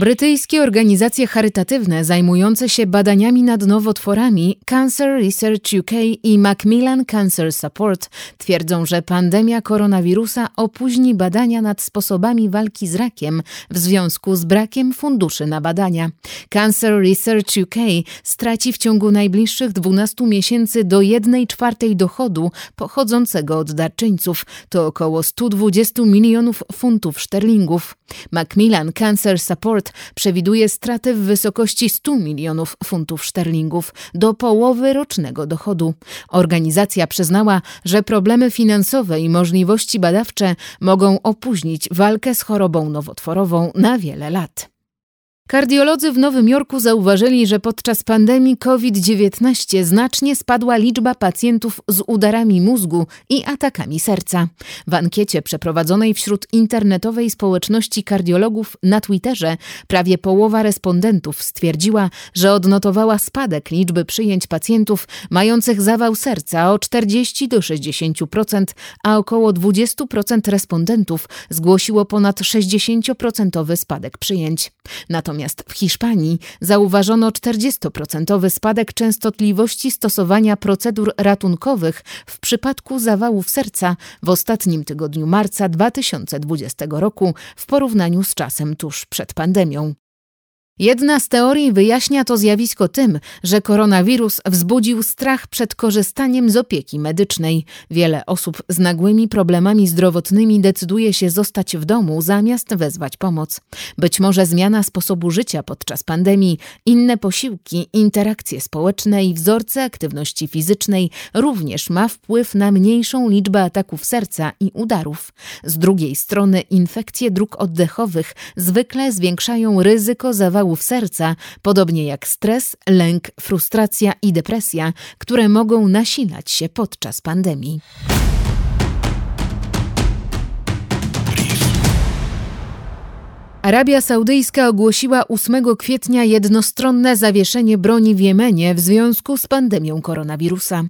Brytyjskie organizacje charytatywne zajmujące się badaniami nad nowotworami Cancer Research UK i Macmillan Cancer Support twierdzą, że pandemia koronawirusa opóźni badania nad sposobami walki z rakiem w związku z brakiem funduszy na badania. Cancer Research UK straci w ciągu najbliższych 12 miesięcy do 1 czwartej dochodu pochodzącego od darczyńców. To około 120 milionów funtów szterlingów. Macmillan Cancer Support przewiduje straty w wysokości 100 milionów funtów szterlingów do połowy rocznego dochodu. Organizacja przyznała, że problemy finansowe i możliwości badawcze mogą opóźnić walkę z chorobą nowotworową na wiele lat. Kardiolodzy w Nowym Jorku zauważyli, że podczas pandemii COVID-19 znacznie spadła liczba pacjentów z udarami mózgu i atakami serca. W ankiecie przeprowadzonej wśród internetowej społeczności kardiologów na Twitterze prawie połowa respondentów stwierdziła, że odnotowała spadek liczby przyjęć pacjentów mających zawał serca o 40 do 60%, a około 20% respondentów zgłosiło ponad 60% spadek przyjęć. Natomiast Natomiast w Hiszpanii zauważono 40% spadek częstotliwości stosowania procedur ratunkowych w przypadku zawałów serca w ostatnim tygodniu marca 2020 roku w porównaniu z czasem tuż przed pandemią. Jedna z teorii wyjaśnia to zjawisko tym, że koronawirus wzbudził strach przed korzystaniem z opieki medycznej. Wiele osób z nagłymi problemami zdrowotnymi decyduje się zostać w domu zamiast wezwać pomoc. Być może zmiana sposobu życia podczas pandemii, inne posiłki, interakcje społeczne i wzorce aktywności fizycznej również ma wpływ na mniejszą liczbę ataków serca i udarów. Z drugiej strony infekcje dróg oddechowych zwykle zwiększają ryzyko zawału zawałów serca, podobnie jak stres, lęk, frustracja i depresja, które mogą nasilać się podczas pandemii. Arabia Saudyjska ogłosiła 8 kwietnia jednostronne zawieszenie broni w Jemenie w związku z pandemią koronawirusa.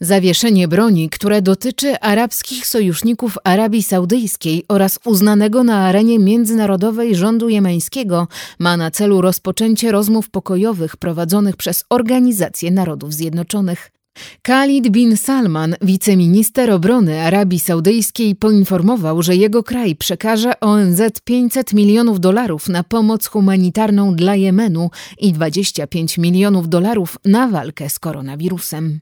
Zawieszenie broni, które dotyczy arabskich sojuszników Arabii Saudyjskiej oraz uznanego na arenie międzynarodowej rządu jemeńskiego, ma na celu rozpoczęcie rozmów pokojowych prowadzonych przez Organizację Narodów Zjednoczonych. Khalid bin Salman, wiceminister obrony Arabii Saudyjskiej, poinformował, że jego kraj przekaże ONZ 500 milionów dolarów na pomoc humanitarną dla Jemenu i 25 milionów dolarów na walkę z koronawirusem.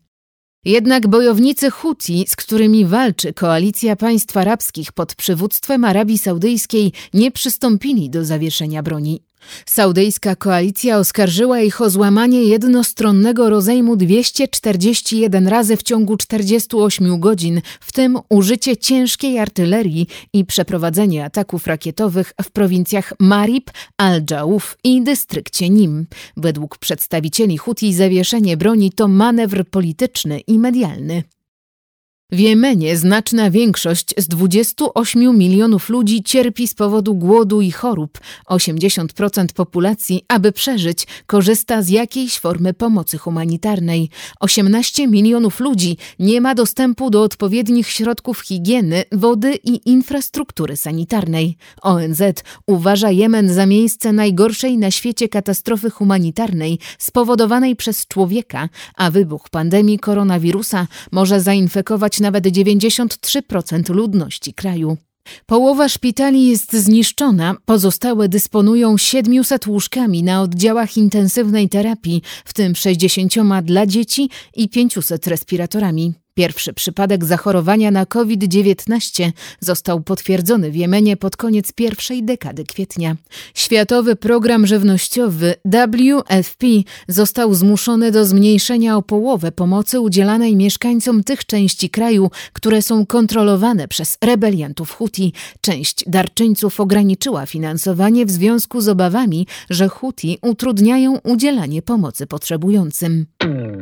Jednak bojownicy Huti, z którymi walczy koalicja państw arabskich pod przywództwem Arabii Saudyjskiej, nie przystąpili do zawieszenia broni. Saudyjska koalicja oskarżyła ich o złamanie jednostronnego rozejmu 241 razy w ciągu 48 godzin, w tym użycie ciężkiej artylerii i przeprowadzenie ataków rakietowych w prowincjach Marib, Al-Jauf i dystrykcie Nim. Według przedstawicieli Huti zawieszenie broni to manewr polityczny i medialny. W Jemenie znaczna większość z 28 milionów ludzi cierpi z powodu głodu i chorób. 80% populacji, aby przeżyć, korzysta z jakiejś formy pomocy humanitarnej. 18 milionów ludzi nie ma dostępu do odpowiednich środków higieny, wody i infrastruktury sanitarnej. ONZ uważa Jemen za miejsce najgorszej na świecie katastrofy humanitarnej spowodowanej przez człowieka, a wybuch pandemii koronawirusa może zainfekować nawet 93% ludności kraju. Połowa szpitali jest zniszczona, pozostałe dysponują 700 łóżkami na oddziałach intensywnej terapii, w tym 60 dla dzieci i 500 respiratorami. Pierwszy przypadek zachorowania na COVID-19 został potwierdzony w Jemenie pod koniec pierwszej dekady kwietnia. Światowy Program Żywnościowy WFP został zmuszony do zmniejszenia o połowę pomocy udzielanej mieszkańcom tych części kraju, które są kontrolowane przez rebeliantów Huti. Część darczyńców ograniczyła finansowanie w związku z obawami, że Huti utrudniają udzielanie pomocy potrzebującym.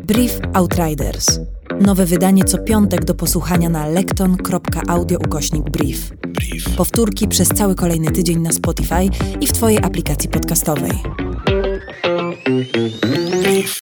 Brief Outriders. Nowe wydanie co piątek do posłuchania na lekton.audio ukośnik brief. brief. Powtórki przez cały kolejny tydzień na Spotify i w Twojej aplikacji podcastowej.